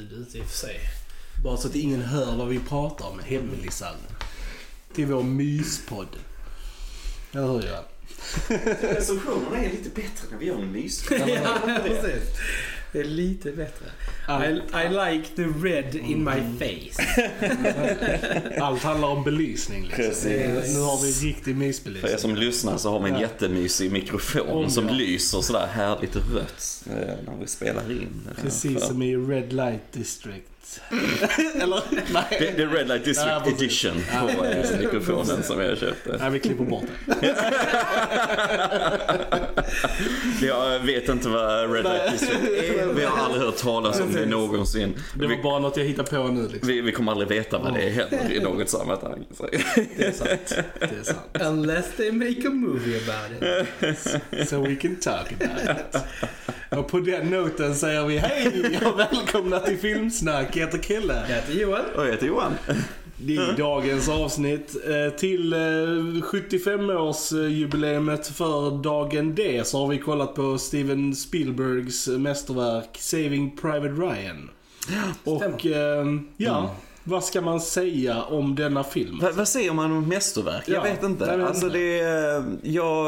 ljud ute i och för sig. Bara så att ingen hör vad vi pratar om. Hemlisar. Till vår myspodd. Eller hur Johan? Recensionerna är lite bättre när vi gör en mys. ja, precis. Det är lite bättre. I, I like the red in my face. Allt handlar om belysning liksom. Precis. Nu har vi riktig För er mysbelysning. som lyssnar så har vi en Ja. jättemysig mikrofon Om som ja. lyser sådär härligt rött eh, när vi spelar in. Precis för- som i Red Light District. Eller? Nej. Det, det är Red Light District precis. Edition på eh, mikrofonen som jag köpte. Nej, vi klipper bort det. Jag vet inte vad Red Light District är. Vi har aldrig hört talas om det någonsin. Det var Vi, bara något jag hittade på nu liksom. vi, vi kommer aldrig veta vad det är heller i något sammanhang. Så. Det är sant. Det är sant. Unless they make a movie about it. So we can talk about it. Och på den noten säger vi hej och välkomna till Filmsnack. Jag heter Kille. Jag heter Johan. Och jag heter Johan. I dagens avsnitt eh, till eh, 75-årsjubileumet för dagen D så har vi kollat på Steven Spielbergs mästerverk Saving Private Ryan. Och eh, ja, vad ska man säga om denna film? Vad, vad säger man om mästerverk? Jag Ja, vet inte. jag vet alltså inte. Det, är- jag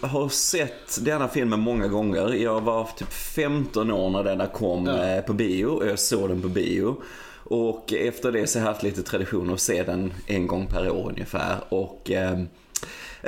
har sett denna filmen många gånger. Jag var typ 15 år när denna kom Ja. eh, på bio och jag såg den på bio. Och efter det så har jag haft lite tradition att se den en gång per år ungefär. Och eh,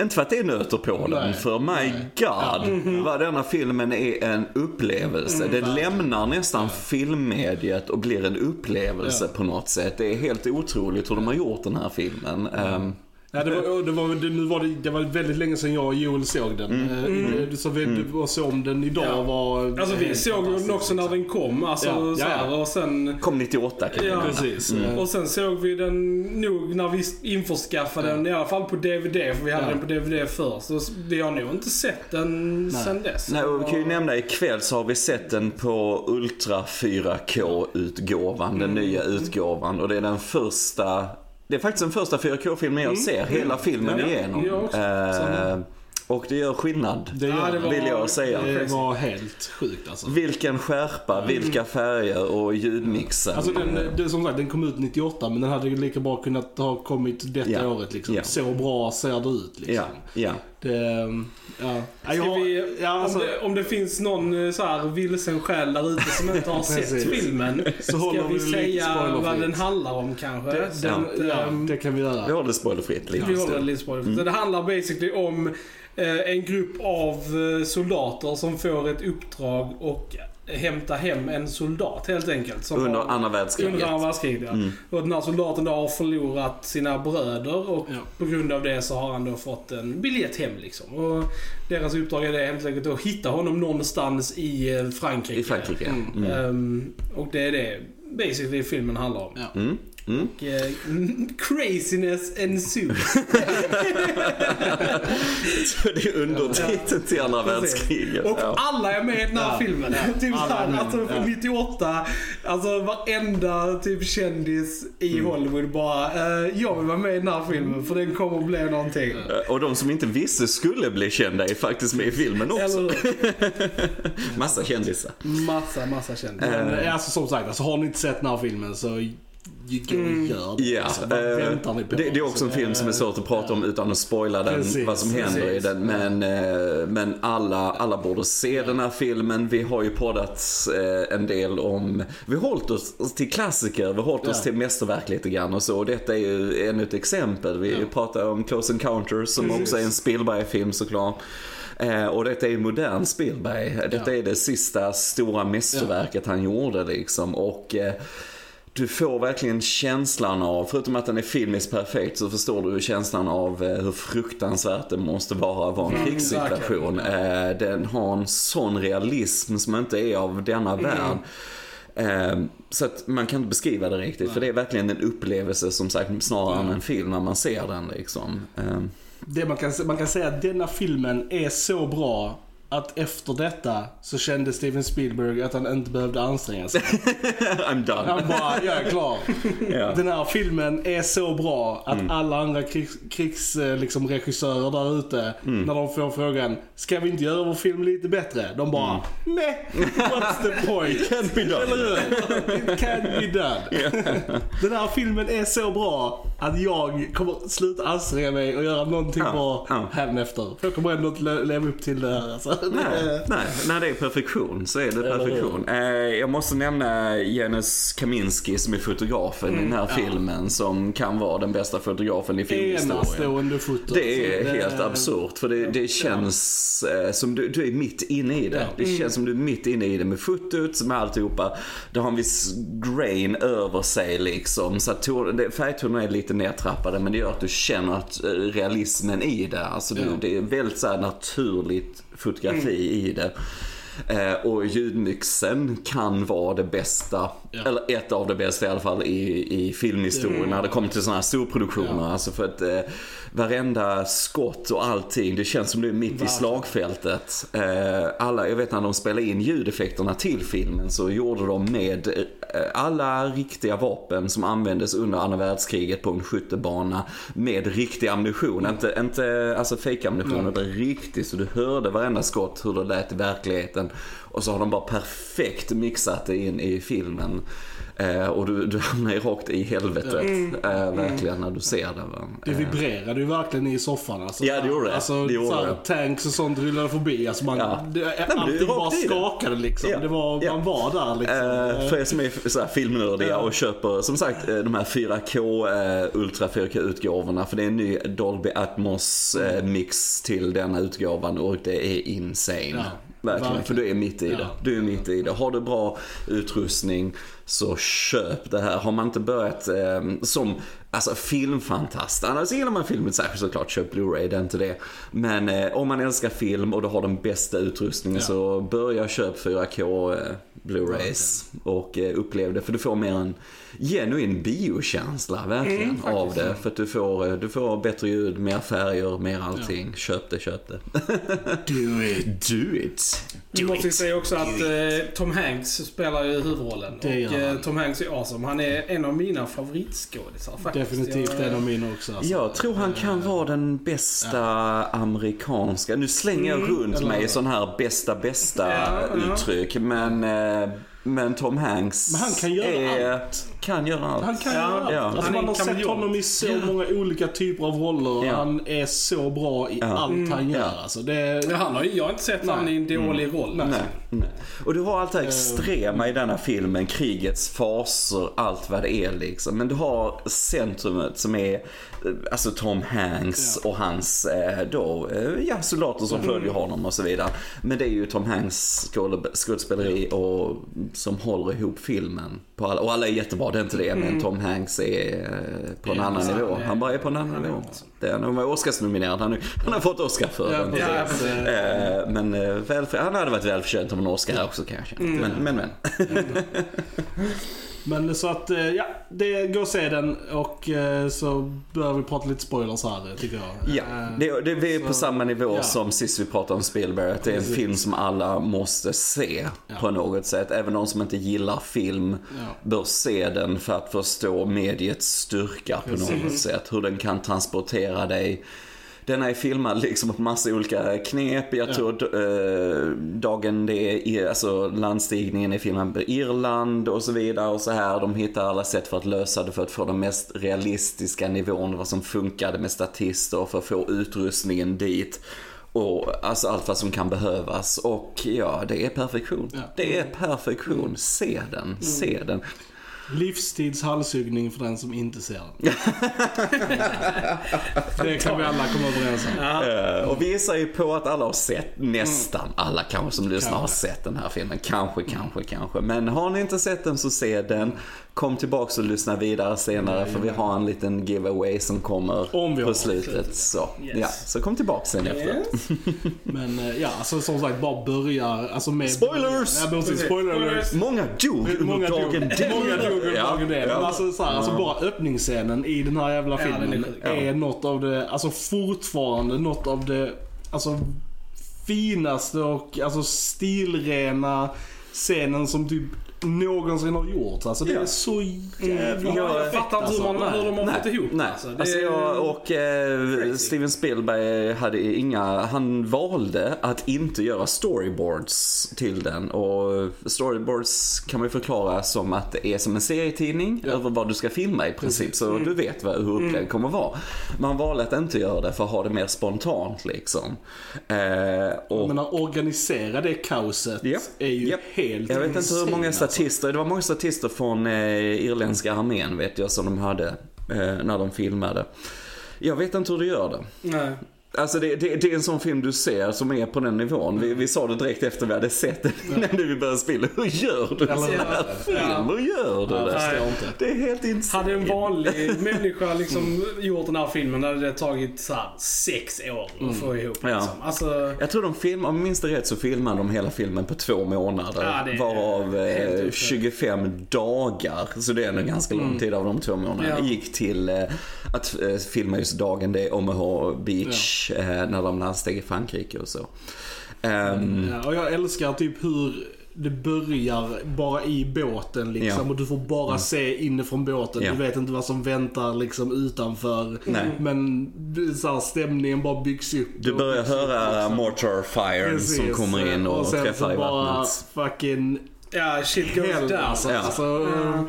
inte för att det är nöter på den, Nej. för my Nej. god vad denna filmen är en upplevelse. det lämnar nästan filmmediet och blir en upplevelse Ja. på något sätt. Det är helt otroligt hur de har gjort den här filmen. Ehm, Ja, det, var, det, var, det, nu var det, det var väldigt länge sedan jag och Joel såg den. Mm. Så vi mm. såg om den idag Ja. var... Alltså vi såg den också när den kom. Alltså, Ja, så här, och sen... Kom 98 kan Ja. Precis. Mm. eh, Och sen såg vi den nog när vi införskaffade den, i alla fall på DVD, för vi hade Ja. den på DVD först. Så vi har nog inte sett den Nej. sen dess. Nej, och vi kan ju nämna ikväll så har vi sett den på Ultra 4K-utgåvan, den nya utgåvan. Och det är den första, det är faktiskt den första 4K-filmen jag ser hela filmen Ja, igenom. jag också. Eh. Och det gör skillnad, Det, gör, det var- vill jag säga. det var helt sjukt alltså. Vilken skärpa, vilka färger och ljudmixen. Alltså den, det, som sagt, den kom ut 98 men den hade lika bra kunnat ha kommit detta Ja. året liksom. Ja. Så bra ser det ut liksom. Ja, ja. Det, ja. Jag, vi, ja, alltså, om, det, om det finns någon eh, så här vilsen själ där ute som inte har sett filmen. Så ska vi säga vad den handlar om kanske? det, Den, den, ja, ehm, det kan vi göra. Vi håller det spoilerfritt. Vi håller det lite spoilerfritt. Så Det handlar basically om en grupp av eh, soldater som får ett uppdrag och hämta hem en soldat helt enkelt. Som Under har, andra världskriget. under andra världskriget. Ja. Mm. Och den här soldaten då har förlorat sina bröder och Ja. på grund av det så har han då fått en biljett hem liksom. Och deras uppdrag är det helt enkelt att hitta honom någonstans i eh, Frankrike. I Frankrike. Mm. Mm. Ehm, och det är det basically filmen handlar om. Ja. Mm. Och, eh, craziness ensues. Så det är undertiteln till andra världskriget. Och Ja. alla är med i den här Ja. filmen. Ja. Typ Alla är såhär, alltså Ja. från 98, alltså varenda typ kändis i Mm. Hollywood bara, eh, jag vill vara med i den här filmen för den kommer att bli någonting. Och de som inte visste skulle bli kända är faktiskt med i filmen också. Massa kändisar. Massa, massa kändisar. Eh. alltså, som sagt, alltså, har ni inte sett den här filmen så gå och gör det. Ja, Alltså, vad eh, väntar ni på? det, det är också en Alltså, film som är svårt att prata om utan att spoila den, Precis, vad som händer i precis. den. Men, eh, men alla, alla borde se den här filmen. Vi har ju poddat eh, en del om, vi har hållit oss till klassiker, vi har hållit oss Ja. till mästerverk lite grann och så. Och detta är ju ännu ett exempel. Vi Ja. pratar om Close Encounters som Precis. också är en Spielberg-film såklart. Eh, och detta är modern Spielberg. Detta Ja. är det sista stora mästerverket han gjorde liksom. Och eh, du får verkligen känslan av, förutom att den är filmiskt perfekt, så förstår du känslan av eh, hur fruktansvärt det måste vara att vara en Mm, krigssituation. Eh, Den har en sån realism som inte är av denna värld. Eh, Så att man kan inte beskriva det riktigt, för det är verkligen en upplevelse som sagt snarare än en film när man ser den liksom. Eh, Det man, kan, man kan säga att denna filmen är så bra att efter detta så kände Steven Spielberg att han inte behövde anstränga sig. I'm done. Han bara, jag är klar. Ja. Den här filmen är så bra att alla andra krigs, krigs eh, liksom, regissörer där ute, när de får frågan Ska vi inte göra vår film lite bättre? De bara, nej, what's the point? Can't be done. Eller hur? It can't be done. Den här filmen är så bra att jag kommer sluta anstränga mig och göra någonting Ja, bra härnäfter. För jag kommer ändå inte le- leva upp till det här. Alltså. Nej, nej, när det är perfektion så är det perfektion. Eh, jag måste nämna Janusz Kaminski som är fotografen i den här filmen som kan vara den bästa fotografen i filmhistorien. Foto. Det är helt absurt för det, det känns eh, som du, du är mitt inne i det. Ja. Det känns som du är mitt inne i det med fotot, med alltihopa. Det har en viss grain över sig liksom. Så att ton- det- färgtonerna är lite nedtrappade men det gör att du känner att eh, realismen i det. Alltså du, Ja. det är väldigt så här naturligt fotografi i det. Eh, och ljudmixen kan vara det bästa, Ja. eller ett av det bästa i alla fall i, i filmhistorien när det kommer till sådana här storproduktioner. Alltså för att eh, varenda skott och allting, det känns som du är mitt i Verkligen. slagfältet. Eh, alla, jag vet när de spelade in ljudeffekterna till filmen så gjorde de med eh, alla riktiga vapen som användes under andra världskriget på en skyttebana med riktig ammunition. Inte, inte alltså fake ammunition utan riktigt så du hörde varenda skott hur det lät i verkligheten. Och så har de bara perfekt mixat det in i filmen. Eh, och du, du hamnar ju rakt i helvetet. Eh, verkligen när du ser det. Va? Det Eh, vibrerade ju verkligen i soffan. Alltså, Ja, det gjorde det. Alltså, Det gjorde så här, det. Tanks och sånt rullade förbi. Alltså, man, Ja. det, är allting bara skakade liksom. Ja. Det var, Ja. Man var där liksom. Eh, för er som är så här filmnördiga och köper som sagt eh, de här 4K, eh, Ultra 4K utgåvorna. För det är en ny Dolby Atmos mix till denna utgåvan och det är insane. Ja, verkligen, verkligen. för du är mitt i Ja. det. Du är mitt i det. Har du bra utrustning så köp det här. Har man inte börjat eh, som alltså, filmfantast, annars gillar man filmen särskilt såklart, köp Blu-ray, det är inte det. Men eh, om man älskar film och du har den bästa utrustningen Ja. så börja köp 4K eh, Blu-rays och eh, upplev det för du får mer en genuin biokänsla verkligen av det. För att du får, eh, du får bättre ljud, mer färger, mer allting. Köp det, köp det. Do it. Do it. Du måste ju säga också att eh, Tom Hanks spelar ju huvudrollen. Och eh, han. Tom Hanks är awesome. Han är en av mina favoritskådisar faktiskt. Definitivt en av mina också. Alltså. Jag tror han kan vara den bästa amerikanska. Nu slänger jag runt eller- mig sån här bästa bästa Ja, ja. uttryck. Men, eh, men Tom Hanks Men han kan göra är, kan göra allt. Han kan Ja, göra allt. ja. Alltså, man har sett honom i så många olika typer av roller. Ja. Han är så bra i Ja. allt han gör. Ja. Alltså, det, Ja, han har, jag har inte sett han i en dålig roll. Nej, nej. Och du har allt det Eh. här extrema i denna filmen, krigets faser, allt vad det är liksom. Men du har centrumet som är alltså Tom Hanks och hans eh, då, eh, ja, soldater som följer honom och så vidare. Men det är ju Tom Hanks skådesp- skådespeleri och, som håller ihop filmen. På alla, och alla är jättebra, det är inte det. Men Tom Hanks är eh, på en Ja, annan nivå. han bara är på en annan nivå. awesome. Det är, han var Oscarsnominerad, han, han har fått Oscar för Ja, den. Eh, Men väl, han hade varit välförtjänt av en Oscar också kanske. Men, men, men. Men så att, eh, ja, det går att se den och eh, så bör vi prata lite spoilers här tycker jag. Ja, Eh, det, det, vi är på så- samma nivå ja. som sist vi pratade om Spielberg. Att det är en Precis. film som alla måste se Ja. på något sätt. Även de som inte gillar film Ja. bör se den för att förstå mediets styrka på något sätt. Hur den kan transportera dig. Den är filmad liksom på massa olika knep. Jag Ja. tror eh, dagen det är, alltså landstigningen är filmad på Irland och så vidare och så här. De hittar alla sätt för att lösa det för att få den mest realistiska nivån, vad som funkade med statister och för att få utrustningen dit. Och alltså allt vad som kan behövas. Och ja, det är perfektion. Ja. Det är perfektion. Se den, se den. Livstids halshuggning för den som inte ser den. det kan vi alla komma överens om. Eh, och vi gissar ju på att alla har sett, nästan alla kanske som lyssnar har sett den här filmen. Kanske, kanske, kanske. Men har ni inte sett den så se den. Kom tillbaks och lyssna vidare senare för vi har en liten giveaway som kommer Om vi har på slutet. Så, Yes. ja, så kom tillbaks sen efter. Yes. Men eh, ja, alltså som sagt bara börjar alltså med... Spoilers! Ja, precis. Spoiler alert. Många dog Många under dagen D. många dog Ja, D. Men alltså, så här, alltså bara öppningsscenen i den här jävla är filmen sjuk. är, något av det, alltså fortfarande något av det, alltså finaste och alltså stilrena scenen som typ någonsin har gjorts. Alltså det Ja. är så jävla Ja, Jag fattar inte alltså. hur, man, hur de har fått ihop nej. alltså. Det Alltså jag och eh. Steven Spielberg hade inga, han valde att inte göra storyboards till den och storyboards kan man ju förklara som att det är som en serietidning över vad du ska filma i princip så Mm. du vet vad, hur upplägget kommer vara. Man valde att inte göra det för att ha det mer spontant liksom. Eh, och Jag menar, organisera det kaoset Ja. är ju helt Jag vet inte hur många alltså statister, det var många statister från eh, irländska armén vet jag som de hade eh, när de filmade. Jag vet inte hur du gör det. Nej. Alltså det, det, det är en sån film du ser som är på den nivån. Vi, vi sa det direkt efter vi hade sett den innan vi började spela. Hur gör du en sån här film? Hur gör du Jag det? inte. Det är helt insane. Hade en vanlig människa liksom gjort den här filmen hade det tagit så här sex år att få ihop. Ja. Liksom. Alltså, Jag tror de filmade, om jag minns det rätt så filmade de hela filmen på två månader. Ja, varav eh, otroligt. 25 dagar, så det är en ganska lång tid av de två månaderna, Ja. gick till eh, att eh, filma just dagen det är Omaha Beach eh, när de landsteg i Frankrike och så. Ehm, Ja, och jag älskar typ hur det börjar bara i båten liksom Ja. Mm. och du får bara se inifrån båten. Ja. Du vet inte vad som väntar liksom utanför. Nej. Men så här, stämningen bara byggs upp. Du och börjar höra liksom. Mortar Fire som kommer in och, sen träffar i bara vattnet. fucking ja, shit goes hell down. alltså. Ja. alltså Ja.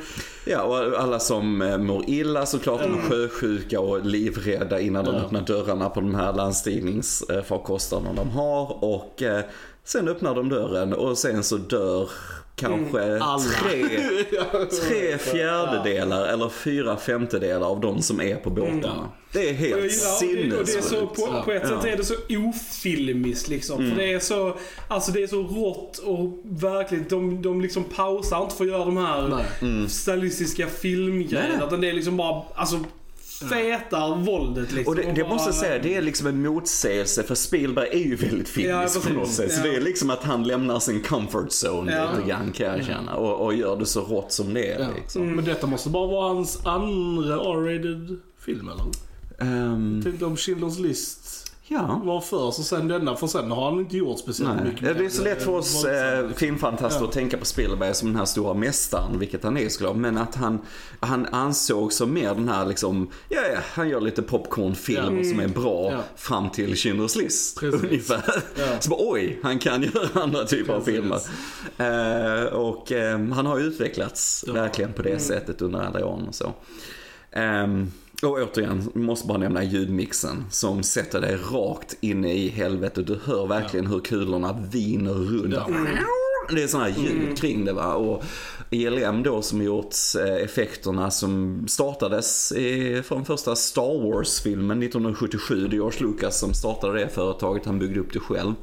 Ja, och alla som eh, mår illa såklart, de är sjösjuka och livrädda innan de Ja. öppnar dörrarna på de här landstigningsfarkosterna de har. Och eh, sen öppnar de dörren och sen så dör kanske Alla. tre, tre fjärdedelar eller fyra femtedelar av de som är på båtarna. Det är helt och det, är så, sinnessjukt. på, på ett sätt är det så ofilmiskt liksom. Mm. För det är så, alltså det är så rått och verkligt. De, de liksom pausar inte för att göra de här. Mm. stilistiska filmgrejerna. Utan det är liksom bara, alltså fetar våldet liksom. Och det, det bara- måste jag säga, det är liksom en motsägelse för Spielberg är ju väldigt Ja, filmisk precis. på något sätt. Så Ja. det är liksom att han lämnar sin comfort zone Ja. lite grann kan jag känna. Och, och gör det så rått som det är Ja. liksom. Men detta måste bara vara hans andra R-rated film eller? Ehm, Tänkte om Schindler's list ja. var först och sen denna. För sen har han inte gjort speciellt Nej. mycket. Det är så lätt för oss eh, filmfantaster Ja. att tänka på Spielberg som den här stora mästaren, vilket han är såklart. Men att han, han ansåg som mer den här liksom, ja, ja han gör lite popcornfilmer som är bra Ja. fram till Schindler's list. Precis. Ungefär. Ja. Så bara, oj, han kan göra andra typer av filmer. Eh, och eh, han har ju utvecklats verkligen på det sättet under alla åren och så. Ehm, och återigen, måste bara nämna ljudmixen som sätter dig rakt inne i helvetet. Du hör verkligen hur kulorna viner runt. Ja. Det är sådana ljud kring det va. Och ELM då som gjort eh, effekterna som startades i, från första Star Wars-filmen 1977. Det är George Lucas som startade det företaget. Han byggde upp det själv.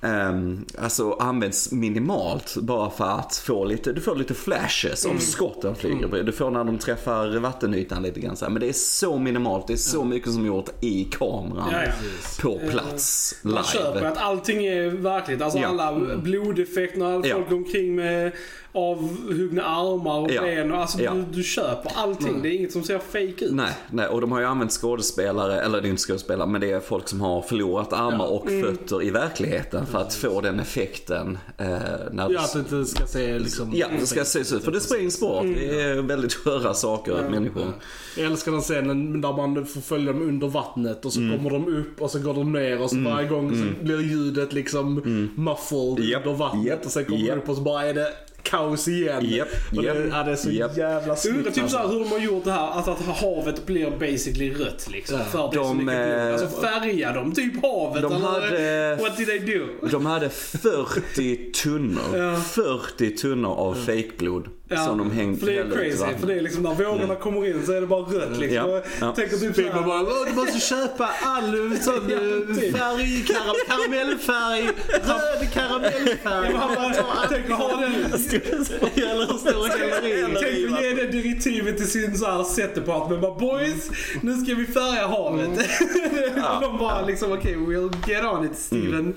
Um, alltså används minimalt bara för att få lite, du får lite flashes Mm. om skotten flyger. Du får när de träffar vattenytan lite grann så här. Men det är så minimalt, det är så mycket som är gjort i kameran. Ja, ja. På plats, Man köper live. att allting är verkligt. Alltså Ja. alla blodeffekter, när Ja. folk omkring med avhuggna armar och Ja. ben. och Alltså Ja. du, du köper allting. Det är inget som ser fake ut. Nej, nej, och de har ju använt skådespelare, eller det är inte skådespelare, men det är folk som har förlorat armar och Mm. fötter i verkligheten för att få den effekten. Eh, när Ja, att det inte ska se liksom... Ja, det ska se ut. För det springs bort. Det är väldigt sköra saker, människor. Jag älskar den scenen där man får följa dem under vattnet och så Mm. kommer de upp och så går de ner och så varje gång så blir ljudet liksom muffled Mm. Japp, under vattnet japp, och sen kommer japp. de upp och så bara är det kaos igen. Japp, och det, japp, ja, det är så japp. jävla Jag undrar snyggt. typ alltså. såhär hur de har gjort det här, att, att havet blir basically rött liksom. Ja. För att det är så De, mycket blod. eh, Alltså färgar de typ havet de eller hade- what did they do? De hade 40 tunnor, Ja. 40 tunnor av fejkblod som de hängde för det är ut crazy. För det är liksom när vågorna kommer in så är det bara rött liksom. Ja, ja. tänker typ såhär. bara, "Åh, du måste köpa all sån Ja, typ. färg, karam, karamellfärg, röd Ja, karamellfärg. han bara, tänk att ha den Eller hur i Tänk att ge det direktivet till sin så här. Bara boys, nu ska vi färga havet. Ja. De bara liksom okej, we'll get on it Steven.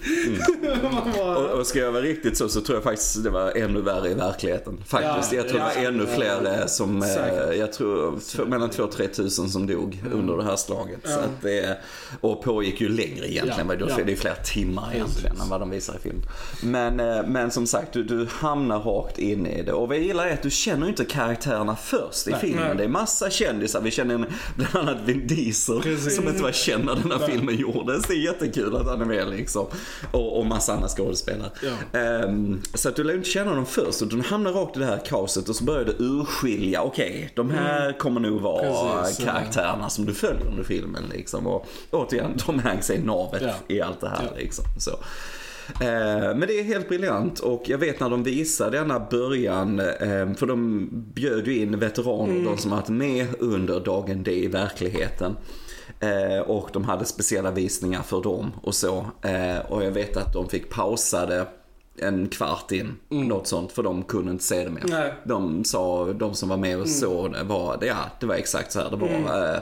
Man bara, Och, och ska jag vara riktigt så, så tror jag faktiskt det var ännu värre i verkligheten. Faktiskt. Ja, jag tror det ja, var ännu ja, fler eh, som, eh, Säkert. jag tror mellan 2 och 3 tusen som dog under det här slaget. Så att det, och pågick ju längre egentligen. Ja, Det är ja. det är fler timmar egentligen än vad de visar i film. Men, eh, men som sagt, du, du hamnar rakt in i det. Och vad jag gillar är att du känner inte karaktärerna först i filmen. Nej. Det är massa kändisar. Vi känner bland annat Vin Diesel Precis. som inte var känd när den här filmen gjordes. Det är jättekul att han är med liksom. Och, och massa andra skådespelare. Ja. Ehm, så att du lär inte känna dem först. utan Du hamnar rakt i det här kaoset och så börjar du urskilja. Okej, de här kommer nog vara Mm. Precis, karaktärerna som du följer under filmen. Liksom. Och återigen, Tom Hanks är navet Ja. i allt det här. Ja. Liksom. Så. Eh, Men det är helt briljant och jag vet när de visade denna början, eh, för de bjöd ju in veteraner, de som varit med under dagen D i verkligheten. Eh, Och de hade speciella visningar för dem och så. Och jag vet att de fick pausa det en kvart in, något sånt, för de kunde inte se det mer. Nej. De sa, de som var med och såg det var, ja, det var exakt så här det var. Eh,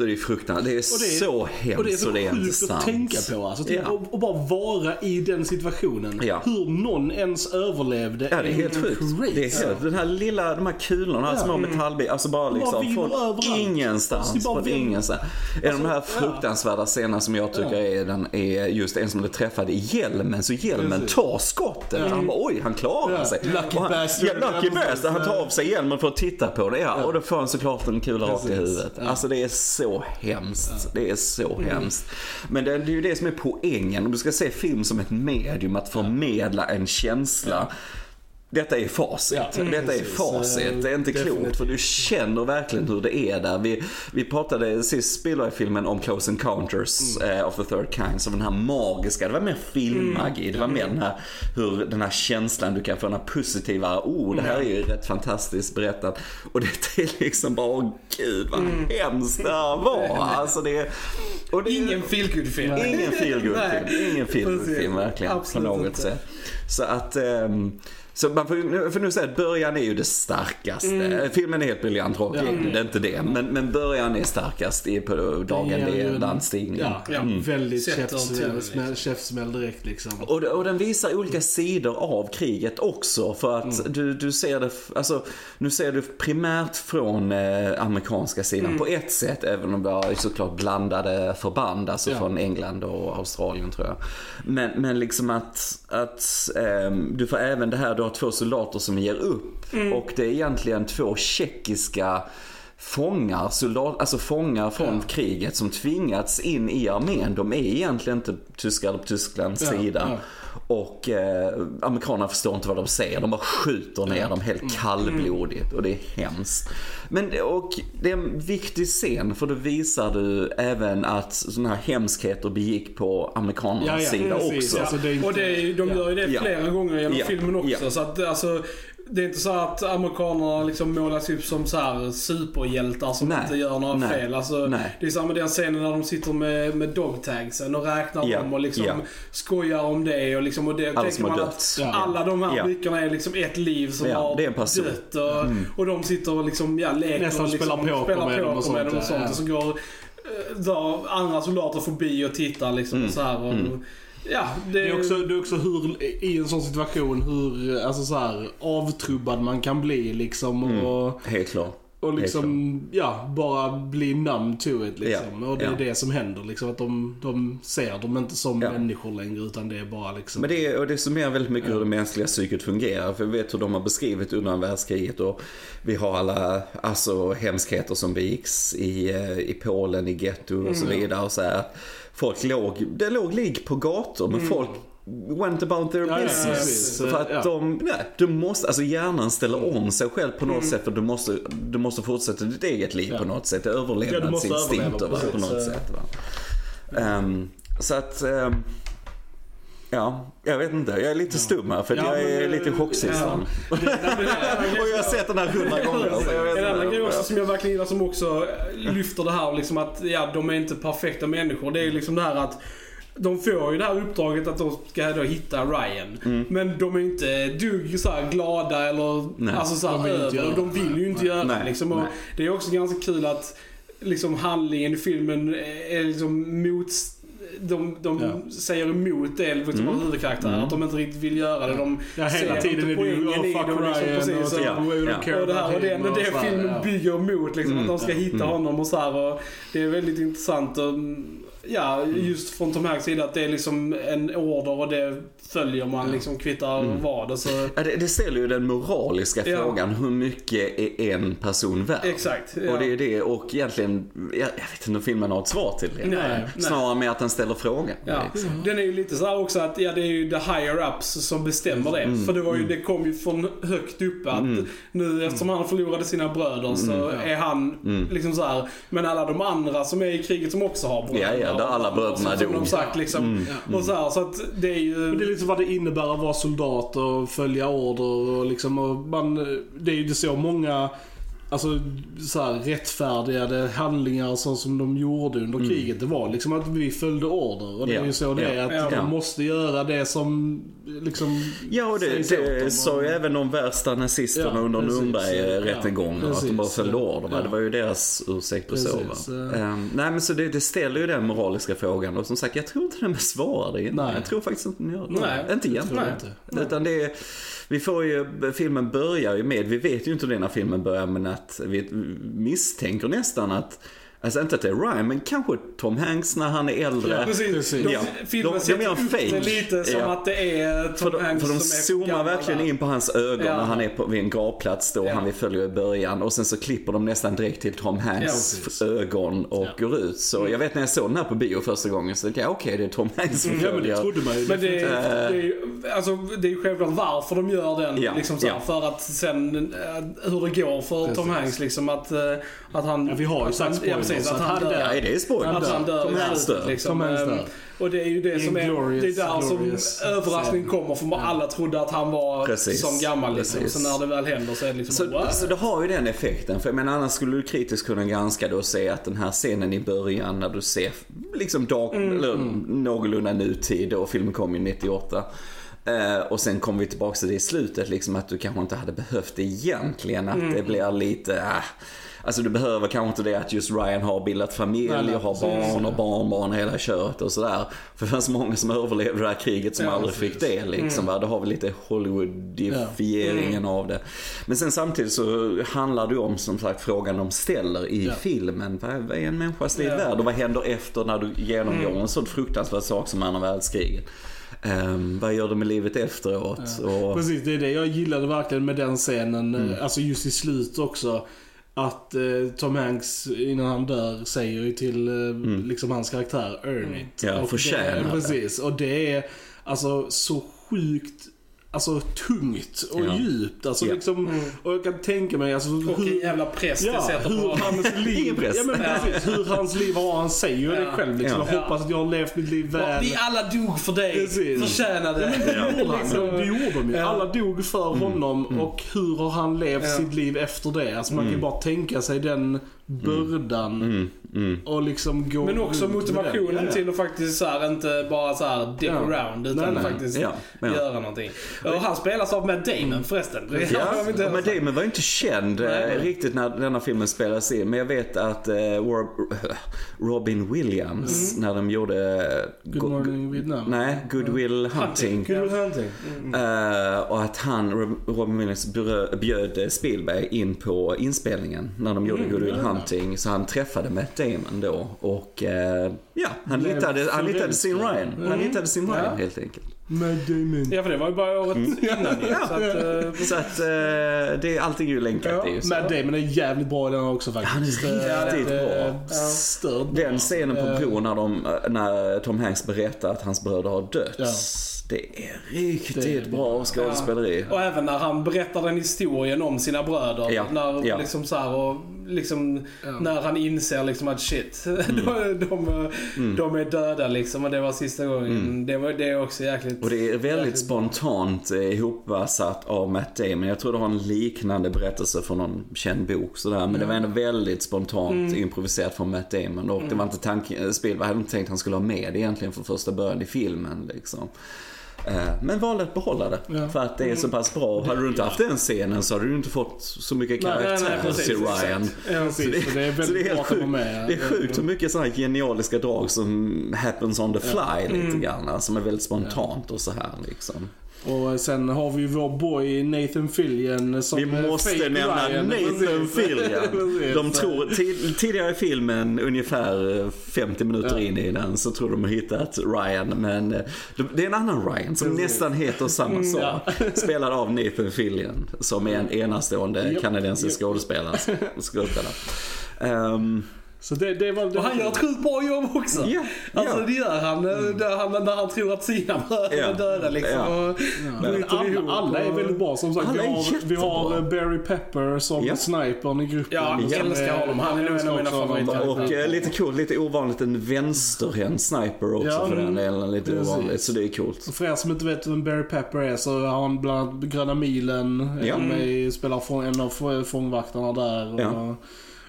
Så det är fruktansvärt, det är Och det är- så hemskt Och det är så och det är sjukt att tänka på. Alltså, typ, Ja. och, och bara vara i den situationen. Ja. Hur någon ens överlevde Ja, det är helt sjukt. Det är helt, den här lilla, de här kulorna, här små metallbitar, alltså bara liksom från är ingenstans. bara Från ingenstans. En av de här ja. fruktansvärda scenerna som jag tycker är, den, är just en som blev träffad i hjälmen, så hjälmen tar skottet. Han bara oj, han klarar Ja. sig. Lucky han, bastard. Ja, lucky bastard. Han tar av sig hjälmen för att titta på det, ja. Och då får han såklart en kula rakt i huvudet. Ja. Alltså det är så hemskt. Det är så hemskt. Men det, det är ju det som är poängen. Om du ska se film som ett medium, att förmedla en känsla. Detta är facit. Ja, mm, Detta är precis. facit. Det är inte Definitivt. klokt för du känner verkligen hur det är där. Vi, vi pratade sist Spielberg-filmen om Close Encounters Mm. eh, of the Third Kind. Som den här magiska, det var mer filmmagi. Det var mer den här, hur den här känslan du kan få, den här positiva, oh det här är ju rätt fantastiskt berättat. Och det är liksom bara, åh gud vad hemskt det här var. Alltså det, och det, ingen feelgood-film. Ingen feelgood-film. Ingen feelgood-film verkligen. Absolut på något inte. sätt. Så att... ehm, så man får, för nu säga att början är ju det starkaste. Mm. Filmen är helt briljant rakt igenom, det är inte det. Men, men början är starkast i på dagen det är en- landstigningen. Ja, Ja. väldigt Sätter käftsmäll, käftsmäll direkt liksom. Och, och den visar olika sidor av kriget också. För att Mm. du, du ser det, alltså, nu ser du primärt från eh, amerikanska sidan Mm. på ett sätt. Även om det var såklart blandade förband, alltså Ja. från England och Australien tror jag. Men, men liksom att, att ehm, du får även det här, du har två soldater som ger upp. Mm. Och det är egentligen två tjeckiska fångar, soldat, alltså fångar från Ja. kriget som tvingats in i armén. De är egentligen inte tyskar på Tysklands Ja, sida. ja. Och eh, amerikanerna förstår inte vad de säger. De bara skjuter ner dem helt kallblodigt och det är hemskt. Men det, och det är en viktig scen för då visar du även att sådana här hemskheter begick på amerikanernas Ja, ja, sida precis. också. Alltså, det inte- Och det, de gör ju det Ja. flera gånger genom Ja. filmen också. Ja. Så att alltså, det är inte så att amerikanerna liksom målas upp som så här superhjältar som Nej. inte gör några Nej. fel. Alltså, Nej. Det är samma den scenen när de sitter med, med dogtagsen och räknar Ja. dem och liksom Ja. skojar om det. Och, liksom, och det Alla som har man dött. att Ja. alla de här Ja. brickorna är liksom ett liv som Ja, har det är en person. Mm. dött. Och, och de sitter och liksom, ja, leker Nästan och liksom, spelar poker med dem och sånt, med dem och sånt. ja. Och så går eh, drar andra soldater förbi och tittar liksom Mm. och så här. Och, Ja, det, Det är, också, det är också hur, i en sån situation, hur alltså så här, avtrubbad man kan bli liksom. Mm. Och, Helt klart. Och liksom, ja, bara bli numb to it liksom. Ja, Och det är ja. det som händer liksom. Att de, de ser dem inte som Ja. människor längre utan det är bara liksom. Men det, är, och det summerar väldigt mycket hur det mänskliga psyket fungerar. För vi vet hur de har beskrivit under världskriget och vi har alla alltså, hemskheter som begicks i, eh, i Polen, i getto och så vidare. Och så här. Folk låg, det låg ligg på gator men folk went about their Ja, ja, business. precis. för att Ja. de, nej, du måste, alltså hjärnan ställer om sig själv på något sätt för du måste, du måste fortsätta ditt eget liv Ja. på något sätt. Ja, överlevnadsinstinkter överleva, va, på något sätt. Va? Ehm, så att ehm, Ja, jag vet inte. Jag är lite stum här för Ja, jag är men, lite chocksistan. Ja. Och jag har sett den här hundra gånger. Så jag vet En annan grej också som jag verkligen gillar som också lyfter det här liksom att ja, de är inte perfekta människor. Det är liksom det här att de får ju det här uppdraget att de ska då hitta Ryan. Mm. Men de är inte dugg så glada eller Nej. alltså så här De vill De vill ju inte göra det liksom. Det är också ganska kul att liksom handlingen i filmen är liksom mot de, de Ja. säger emot det liksom, Mm. huvudkaraktären. Mm. Att de inte riktigt vill göra det. De Ja, hela ser tiden inte är det ju oh, fuck det, liksom, Ryan precis, och så, och- care och det här och det och det filmen ja. bygger mot. Liksom, Mm. Att de ska hitta Mm. honom och så här. Och det är väldigt intressant. Och, ja, just från Tom Hanks sida att det är liksom en order och det följer man liksom kvittar Mm. vad. Så, Ja, det, det ställer ju den moraliska Ja. frågan. Hur mycket är en person värd? exakt. Ja. Och det är det och egentligen, jag, jag vet inte om filmen har ett svar till det. Nej, nej. Snarare med att den ställer frågan. Ja. liksom. Den är ju lite så här också att ja, det är ju the higher ups som bestämmer det. Mm, För det, var ju, mm. det kom ju från högt uppe att Mm. nu eftersom han förlorade sina bröder så Mm, är han Mm. liksom så här. Men alla de andra som är i kriget som också har bröder. Ja, där alla bröderna Som de dog. sagt liksom. Mm. Ja. Och så här, så att det är ju... Men det är lite vad det innebär att vara soldat och följa order och liksom och man, det är ju så många Alltså så här, rättfärdigade handlingar så som de gjorde under Mm. kriget. Det var liksom att vi följde order. Och det är Ja, ju så det är. ja, Att ja. de måste göra det som liksom Ja, och det, det sa ju även de värsta nazisterna Ja, under. Nürnberg-rättegången. Ja, att de bara följde orderna. Ja. Det var ju deras ursäkt på så. Precis, Va? ja. Ehm, nej, men så det, det ställer ju den moraliska frågan. Och som sagt, jag tror inte den besvarar det. Nej. Jag tror faktiskt inte den gör det. Nej. Inte egentligen. Inte. Utan det är, vi får ju, filmen börjar ju med, vi vet ju inte när filmen börjar men att vi misstänker nästan att Alltså inte att det är Ryan, men kanske Tom Hanks när han är äldre. Ja, precis. Precis. De, Ja. Filmen De- de det fake. lite som Ja. att det är Tom För de, Hanks för de som är zoomar gammal verkligen in på hans ögon Ja. när han är på, vid en gravplats då, Ja. han vi följer i början. Och sen så klipper de nästan direkt till Tom Hanks ögon och Ja. går ut. Så jag vet när jag såg den här på bio första gången så tänkte jag okej det är Tom Hanks vi Ja men det följer. trodde man ju. Men det, är- Eh. det, är ju, alltså, det är ju självklart varför de gör den. Ja, liksom, så här, ja. För att sen, eh, hur det går för Tom Precis. Hanks liksom att, eh, att han... Ja, vi har ju sagt precis, att han dör. Nej det är spoiler. Att han dör Tom Hanks dör. liksom. Hanks Ehm. Och det är ju det som är, glorious, det är där som överraskningen kommer. För alla trodde att han var Precis, som gammal liksom. precis. Så när det väl händer så är det liksom Så, what? så det har ju den effekten. För jag menar annars skulle du kritiskt kunna granska det och se att den här scenen i början när du ser liksom dag, eller någorlunda nutid och filmen kom ju 98. Eh, och sen kommer vi tillbaka till det i slutet, liksom att du kanske inte hade behövt det egentligen. Att det blir lite, ah, Alltså du behöver kanske inte det att just Ryan har bildat familj Nej, nej, och har precis. barn och barnbarn och hela köret och sådär. För det fanns många som överlevde det här kriget som Ja, aldrig fick det liksom. Va? Då har vi lite Hollywoodifieringen av det. Men sen samtidigt så handlar det ju om som sagt frågan de ställer i Ja. filmen. Vad, är en människas liv Ja. värd? Och vad händer efter när du genomgår en sån fruktansvärd sak som andra världskriget? Ehm, vad gör du med livet efteråt? Och, Precis, det är det jag gillade verkligen med den scenen. Mm. Alltså just i slut också. Att eh, Tom Hanks innan han dör säger ju till eh, liksom hans karaktär earn it. Mm. Ja, Och förtjäna det. Precis, och det är alltså så sjukt Alltså tungt och Ja. djupt. Alltså Ja. liksom, och jag kan tänka mig alltså Och hur, en jävla press det Ja, sätter på hur honom. hans liv, Ingen press. ja, men precis, hur hans liv var. Han säger ju det Ja. själv liksom. Ja. Jag hoppas att jag har levt mitt liv väl. Vi alla dog för dig. Precis. Förtjänade. Det gjorde han. Liksom. Det gjorde de ju. Ja. Alla dog för honom och hur har han levt Ja. sitt liv efter det? Alltså man kan ju bara tänka sig den bördan mm, mm. och liksom gå Men också motivationen den. Ja, ja. till att faktiskt så här, inte bara så här dick Ja. around utan Nej, nej. faktiskt Ja, ja. göra någonting. Och han spelas av Matt Damon förresten. Ja, heller Damon var ju inte känd eh, Nej. riktigt när denna filmen spelades in. Men jag vet att eh, Rob, Robin Williams, när de gjorde... Good Go- morning Vietnam. Nej, Good Will Hunting. Good Will Hunting. Eh, och att han, Rob- Robin Williams, bjöd Spielberg in på inspelningen när de gjorde Good Will Hunting. Så han träffade Matt Damon då och eh, ja, han Blev hittade, han hittade sin. Ryan. Han hittade sin Ryan Ja. helt enkelt. Med Damon. Ja, för det var ju bara året innan ju. Så att, eh, Så att eh, det, allting är ju länkat. Ja, det är ju så. Matt Damon är jävligt bra i den också faktiskt. Han är riktigt Det- det- bra. Ja. Stört bra. Den scenen på Eh, bron när, de, när Tom Hanks berättar att hans bröder har dött. Ja. Det är riktigt bra skådespeleri. Och även när han berättar den historien om sina bröder. Ja, När, ja. Liksom så här, och liksom, när han inser liksom att shit, de, de, de är döda liksom. Och det var sista gången. Det, var, det är också jäkligt... Och det är väldigt spontant eh, ihopsatt av Matt Damon. Jag tror det har en liknande berättelse från någon känd bok sådär. Men det var ändå väldigt spontant improviserat från Matt Damon. Och det var inte tanken, Spielberg hade inte tänkt att han skulle ha med det egentligen från första början i filmen liksom. Eh, Men valde att behålla det. Ja. För att det är så pass bra. Hade du inte haft den scenen så hade du inte fått så mycket karaktär till. Ryan. Ja, Så det- så det är väldigt bra att sjukt. med. Det är sjukt hur mycket sådana genialiska drag som happens on the fly lite grann. Som är väldigt spontant och så här liksom. Och sen har vi ju vår boy Nathan Fillion som Vi måste nämna Ryan. Nathan. Fillion. De tror, tid, tidigare i filmen, ungefär eh, 50 minuter in i den, så tror de har hittat Ryan. Men eh, de- det är en annan Ryan som Precis. nästan heter samma sak. Spelad av Nathan Fillion, som är en enastående Japp, kanadensisk skådespelare. skådespelare. Ehm, Så det, det var... Och han gör ett sjukt bra jobb också. Ja, Alltså ja. det gör han, där han när han tror att sina bröder Ja. är döda liksom. Och Men alla, alla är och- väldigt bra som sagt. Vi har, vi har eh, Barry Pepper som Ja. snipern i gruppen. Ja, jag Som älskar honom. Han är nog en av mina favoriter. och eh, lite coolt, lite ovanligt, en vänsterhänt sniper också Ja, för den mm. delen. Lite Precis. ovanligt, så det är coolt. Och för er som inte vet vem Barry Pepper är så har han bland annat Gröna Milen. Ja. Ja. Med, spelar från en av få- fångvaktarna där. Och, Ja.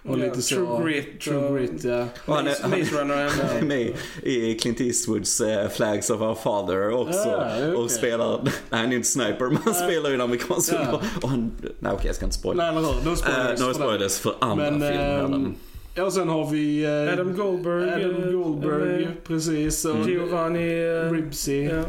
Och Ja, lite så. True Grit True och- Grit, ja. Och han är- Maze Runner Han är med i Clint Eastwoods eh, Flags of Our Father också. Ja, okej. Och spelar, nej han är inte sniper, men han spelar ju en amerikansk soldat. Och han, nej okej jag ska inte spoila. Nej, hur? No Uh, spoilers. no för den. spoilers för andra Men, filmer. ehm, eller- Ja, och sen har vi eh, Adam Goldberg. Adam eh, Goldberg, eh, precis. Och Giovanni... eh, Ribsy. Ja.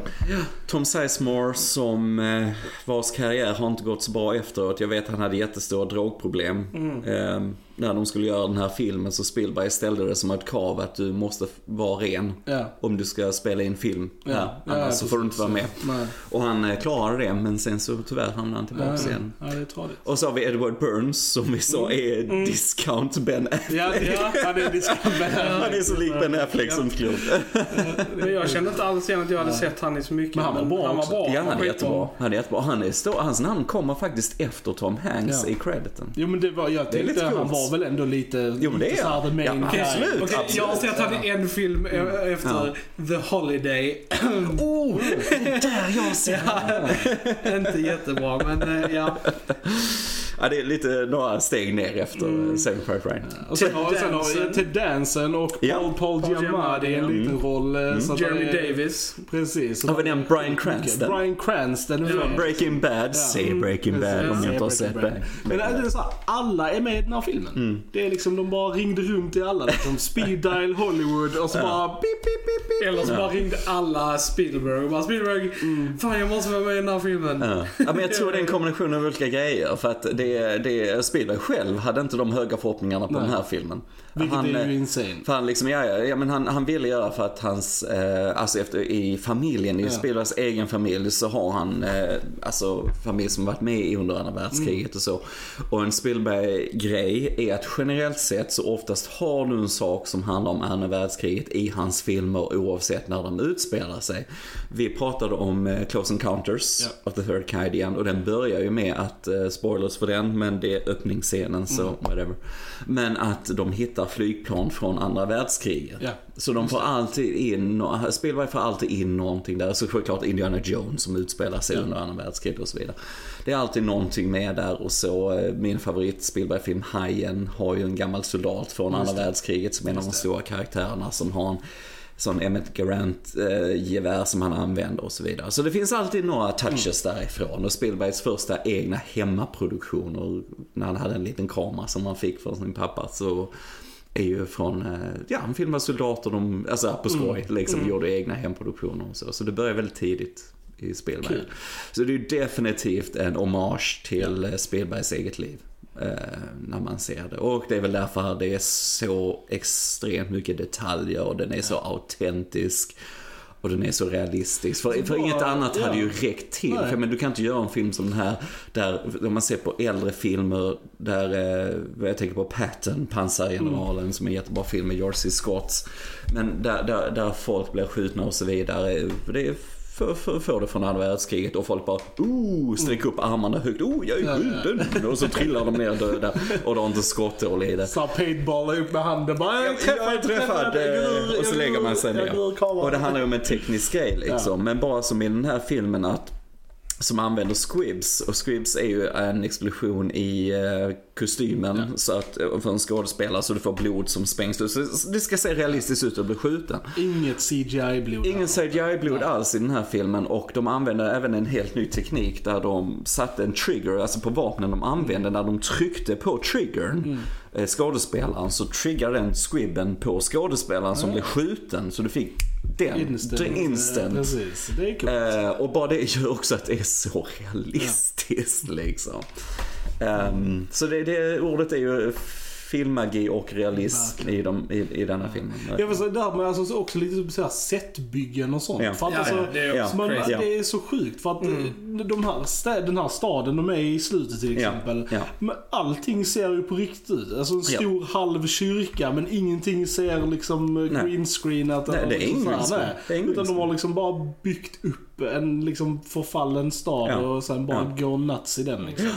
Tom Sizemore som eh, vars karriär har inte gått så bra efteråt. Jag vet han hade jättestora drogproblem. Mm. När de skulle göra den här filmen så Spielberg ställde det som ett krav att du måste vara ren. Ja. Om du ska spela in film Ja. här. Ja, Annars ja, så får du inte vara med. Nej. Och han eh, klarade det men sen så tyvärr hamnade han Ja, tillbaka igen. ja, det är tradigt. Och så har vi Edward Burns som vi sa är discount Ben Affleck. Ja, ja, han är diskabel. Han är så lik Ben Affleck som klokt. Men jag kände inte alls igen att jag hade sett han i så mycket. Men han var bra han var bra. Ja, han är jättebra. Han är jättebra. Han är stor. Hans namn kommer faktiskt efter Tom Hanks Ja. i crediten. Jo men det var, jag Det är lite tänkte han var väl ändå lite, Jo, men det lite är så här han. the main Ja, guy. absolut. Okej, jag har sett han i en film eh, efter The Holiday. Oh, där jag ser inte jättebra, men eh, ja. Ja, det är lite några steg ner efter mm. Saving Private Ryan. Och sen, har, sen har vi Danson. Ted Danson och Ja. Paul, Paul Paul Giamatti i en liten roll. eh, Så att Jeremy är- Davis. Precis. Har vi nämnt mycket. Cranston? Bryan Cranston. Ja. med. Breaking Bad, säg Breaking Bad om jag inte har sett det. Bad. Men det är så här, alla är med i den här filmen. Mm. Det är liksom, de bara ringde runt till alla. Liksom, speed dial Hollywood och så bara pip, pip, pip, pip. Eller så bara ringde alla Spielberg och bara Spielberg, fan jag måste vara med i den här filmen. Ja. ja, men jag tror det är en kombination av olika grejer. För att det, det, Spielberg själv hade inte de höga förhoppningarna på Nej. den här filmen. Vilket han, är eh, ju insane. För han liksom, ja, ja, men han, han ville göra för att hans, eh, alltså efter, i familjen, i Ja. Spielbergs egen familj så har han, eh, alltså familj som varit med i under andra världskriget Mm. och så. Och en Spielberg-grej är att generellt sett så oftast har du en sak som handlar om andra världskriget i hans filmer oavsett när de utspelar sig. Vi pratade om eh, Close Encounters Ja. of the Third Kind igen och den börjar ju med att, eh, spoilers för den, men det är öppningsscenen så Mm. whatever. Men att de hittar flygplan från andra världskriget. Ja. Så de får alltid in, Spielberg får alltid in någonting där. Så självklart Indiana Jones som utspelar sig Ja. under andra världskriget och så vidare. Det är alltid någonting med där och så eh, min favorit Spielberg-film Hajen har ju en gammal soldat från andra världskriget som är en av de stora karaktärerna som har en sån Emmett Garant eh, gevär som han använder och så vidare. Så det finns alltid några touches därifrån och Spielbergs första egna hemmaproduktioner när han hade en liten kamera som han fick från sin pappa så är ju från, eh, ja han filmade soldater, de, alltså på skoj liksom, gjorde egna hemproduktioner och så. Så det började väldigt tidigt i Spielberg. Kul. Så det är ju definitivt en hommage till eh, Spielbergs eget liv. Eh, när man ser det. Och det är väl därför det är så extremt mycket detaljer och den är så autentisk. Och den är så realistisk. För, för inget annat hade ju räckt till. Nej. För, men du kan inte göra en film som den här, där, om man ser på äldre filmer, där, eh, jag tänker på Patton, pansargeneralen, Mm. som är en jättebra film med George C. Scott. Men där, där, där folk blir skjutna och så vidare. Det är för, för, får det från andra världskriget och folk bara oh, sträcker upp armarna högt, oh jag är skjuten. Och så trillar de ner döda och de har inte skotthål i det. Så paintball upp med handen bara Jag, jag är träffad eh, och så lägger man sig ner. Och det handlar ju om en teknisk grej liksom. Men bara som i den här filmen att som använder squibs och squibs är ju en explosion i eh, kostymen så att, eh, för en skådespelare så du får blod som sprängs ut. Så det ska se realistiskt ut att bli skjuten. Inget CGI-blod. Ingen CGI-blod alls i den här filmen och de använder även en helt ny teknik där de satte en trigger, alltså på vapnen de använde när de tryckte på triggern, mm. skådespelaren, så triggade den squibben på skådespelaren som blev skjuten. Så du fick den, Instant. instant. instant. Precis, det är coolt. Eh, och bara det gör också att det är så realistiskt liksom. Ehm, så det, det ordet är ju filmmagi och realism i, de, i, i denna filmen. Jag vill säga det här med alltså också lite så här setbyggen och sånt. Ja. För att Ja, alltså, ja, det är Ja. man, det är så sjukt för att de här den här staden de är i slutet till Ja, exempel. ja. Men allting ser ju på riktigt ut. Alltså en Ja. stor halv kyrka men ingenting ser liksom Nej. greenscreenat Nej, eller det är liksom nej. Det är ingen Utan de har liksom bara byggt upp en liksom förfallen stad Ja. och sen bara Ja. går nuts i den liksom.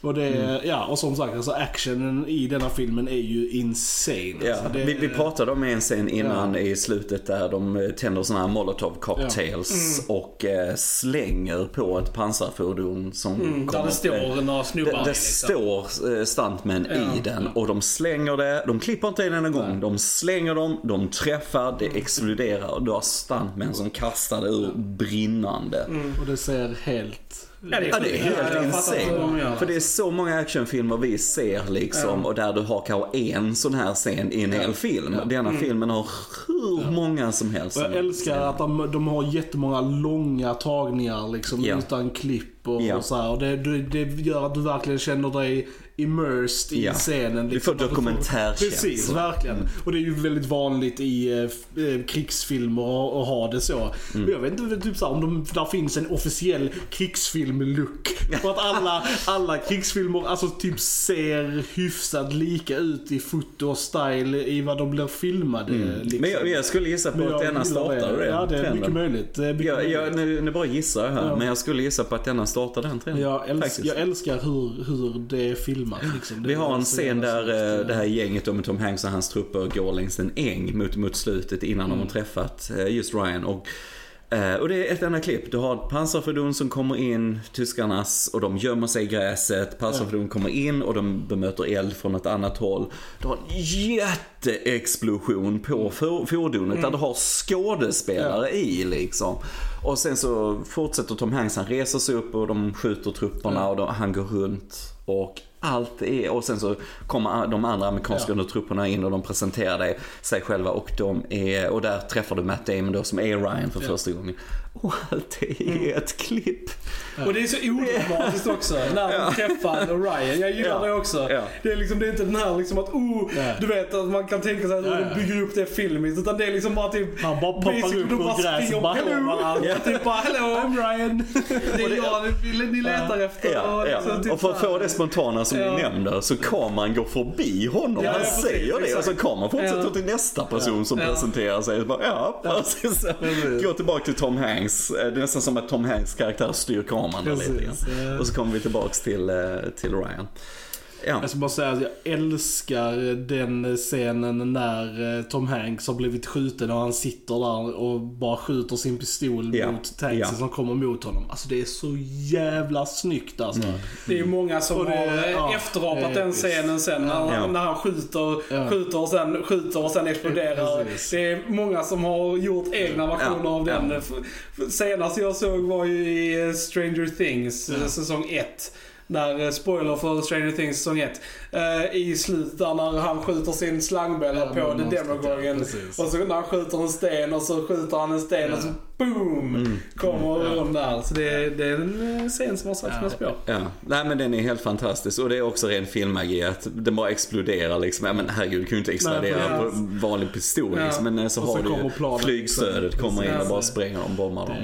Och det, Mm. ja och som sagt alltså actionen i denna filmen är ju insane. Ja, Alltså, det, vi, vi pratade om en scen innan i slutet där de eh, tänder såna här molotov cocktails Mm. och eh, slänger på ett pansarfordon som Mm, där det står några snubbar Det, det liksom. står eh, stuntmän Ja. i den och de slänger det, de klipper inte en enda gång. De slänger dem, de träffar, det exploderar och du har stuntmän som kastar det ur brinnande. Och det ser helt... Ja, det är Ja, det är sjukt. helt Ja, insane. För det är så många actionfilmer vi ser liksom och där du har kanske en sån här scen i en hel film. Denna Mm. filmen har hur många som helst. Och jag älskar att de, de har jättemånga långa tagningar liksom Ja. utan klipp och, Ja. och så här. Och det, det, det gör att du verkligen känner dig immersed i Ja. scenen. Du Liksom. får Att dokumentärkänsla. Precis, verkligen. Och det är ju väldigt vanligt i eh, eh, krigsfilmer att ha det så. Mm. Jag vet inte typ så om de, där finns en officiell krigsfilm-look. För att alla, alla krigsfilmer alltså typ ser hyfsat lika ut i foto och style i vad de blir filmade. Liksom. Men jag, jag skulle gissa på Men att denna startade den Ja, det är trenden. mycket möjligt. Det är mycket möjligt. jag, nu, nu bara gissar jag här, Ja. men jag skulle gissa på att denna startade den trenden. Jag, älsk, jag älskar hur, hur det är filmat. Liksom. Det Vi har en scen där snyggt. eh, det här gänget med Tom Hanks och hans trupper går längs en äng mot, mot slutet innan Mm. de har träffat eh, just Ryan. Och, eh, och det är ett enda klipp. Du har ett pansarfordon som kommer in, tyskarnas, och de gömmer sig i gräset. Pansarfordon kommer in och de bemöter eld från ett annat håll. Du har en jätteexplosion på for, fordonet där du har skådespelare i liksom. Och sen så fortsätter Tom Hanks, han reser sig upp och de skjuter trupperna och de, han går runt. Och allt är, och sen så kommer de andra amerikanska Ja. trupperna in och de presenterar dig, sig själva och de är, och där träffar du Matt Damon då som är Ryan för första gången. Och allt är i ett klipp. Och det är så odramatiskt också när de träffar Ryan. Jag gillar Ja. det också. Ja. Det är liksom det är inte den här liksom att oh, Ja. du vet att man kan tänka sig att Ja, ja. de bygger upp det filmiskt. Utan det är liksom bara typ Han bara poppar upp bara gräset springer bara, på "Hello." Typ bara hello, I'm Ryan. det är jag ni, ni letar efter. Ja, och, ja. liksom typ och för att få det spontana som Ja. ni nämnde så kameran går förbi honom. Ja, han ja, precis, säger det och så kameran fortsätter Ja. till nästa person som Ja. presenterar sig. Och bara, ja, och så går tillbaka till Tom Hanks. Eh, Det är nästan som att Tom Hanks karaktär styr kameran där lite grann. Och så kommer vi tillbaks till, eh, till Ryan. Ja. Jag ska bara säga att jag älskar den scenen när eh, Tom Hanks har blivit skjuten och han sitter där och bara skjuter sin pistol Ja, mot tanksen ja. som kommer mot honom. Alltså det är så jävla snyggt alltså. Mm. Det är ju många som Och det- har eh, ja, efterapat är den scenen sen när, Ja. när han skjuter, Ja. skjuter och sen skjuter och sen exploderar. Precis. Det är många som har gjort egna versioner Ja, av den. Senast jag såg var ju i eh, Stranger Things eh, säsong 1. När, eh, spoiler för Stranger Things säsong 1. Eh, I slutet där när han skjuter sin slangbella Ja, på The ja, precis. och så när han skjuter en sten och så skjuter han en sten och så boom! Mm. Kommer Ja. de där. Så det, är- det är en eh, scen som har satt sina spår. Ja, nej men den är helt fantastisk och det är också ren filmmagi att den bara exploderar liksom. Ja men herregud, du kan ju inte explodera Nej, på vanlig pistol Ja. liksom. Men så Och så har du kommer ju planet, flygstödet kommer in och bara spränger dem, bombar dem.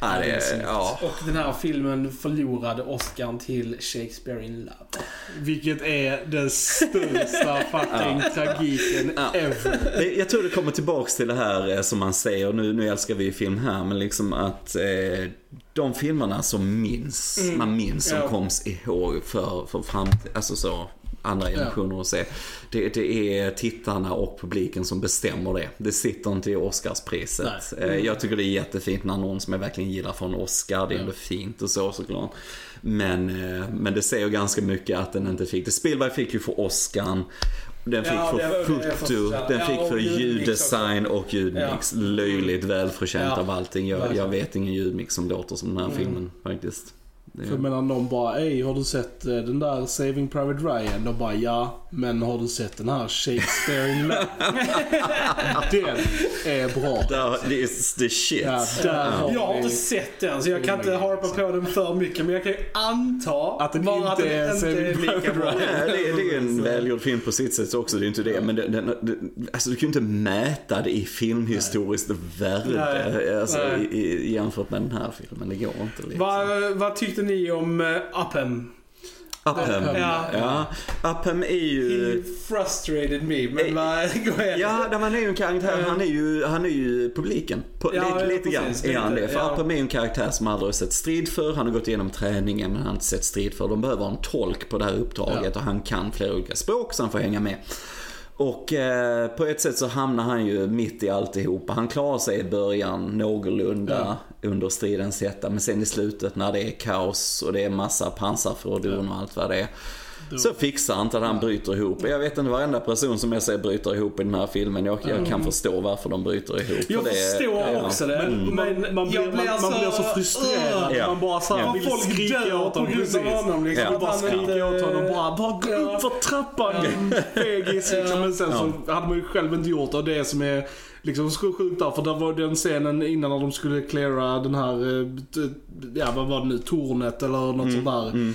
Ja, det är, ja. Och den här filmen förlorade Oscar till Shakespeare in Love. Vilket är den största fucking tragiken Ja. ever. Jag tror det kommer tillbaks till det här eh, som man säger, nu, nu älskar vi film här, men liksom att eh, de filmerna som minns, Mm. man minns, som Ja. koms ihåg för, för framtid, alltså så andra generationer att se. Det, det är tittarna och publiken som bestämmer det. Det sitter inte i Oscarspriset. Eh, Jag tycker det är jättefint när någon som jag verkligen gillar får en Oscar, det är ändå fint och så såklart. Men, eh, men det säger ganska mycket att den inte fick det. Spielberg fick ju för Oscarn. Den fick Ja, för foto, den Ja, fick för ljuddesign och ljudmix. Löjligt välförtjänt Ja, av allting. Jag, jag vet ingen ljudmix som låter som den här Mm. filmen faktiskt. Det För jag menar någon bara, ej har du sett eh, den där Saving Private Ryan? Då bara, ja. Men har du sett den här Shakespeare in Love? den är bra. Där, det är the shit. Ja, där har Jag har vi- inte sett den så jag kan inte harpa på den för mycket men jag kan ju anta Att den bara inte att den är inte Saving är lika Private bra. Ryan. Ja, det, är- det är en välgjord film på sitt sätt också, det är inte det. Men den, den, den, alltså du kan ju inte mäta det i filmhistoriskt värde Nej. alltså, Nej. i, i, jämfört med den här filmen. Det går inte liksom. Vad, vad tyckte ni om uh, Upham? Upham. Ja. Ja. Upham är ju... He frustrated me, men Eh, vad. Ja, han är ju en karaktär, han är ju, han är ju publiken. På, Ja, lite lite grann är han det. För ja. Upham är ju en karaktär som aldrig har sett strid för. Han har gått igenom träningen men han har inte sett strid för. De behöver en tolk på det här uppdraget Ja. och han kan flera olika språk så han får hänga med. Och eh, på ett sätt så hamnar han ju mitt i alltihopa. Han klarar sig i början någorlunda under stridens hetta. Men sen i slutet när det är kaos och det är massa pansarfordon och allt vad det är. Så fixar han inte att han bryter ihop. Jag vet inte varenda person som jag ser bryter ihop i den här filmen. Jag, jag kan förstå varför de bryter ihop. Jag det, förstår ja. också det. Men man, man, blir, man, man blir så frustrerad. Ja. Man bara så här Ja. vill Folk skrika åt på honom. Precis. honom. Liksom, Ja. Att bara inte- åt honom. Bara, bara gå Ja. upp för trappan fegis. Liksom. Men sen så hade man ju själv inte gjort det. Och det som är liksom så sjukt där. För där var den scenen innan när de skulle cleara den här, eh, ja vad var det nu, tornet eller något sånt där.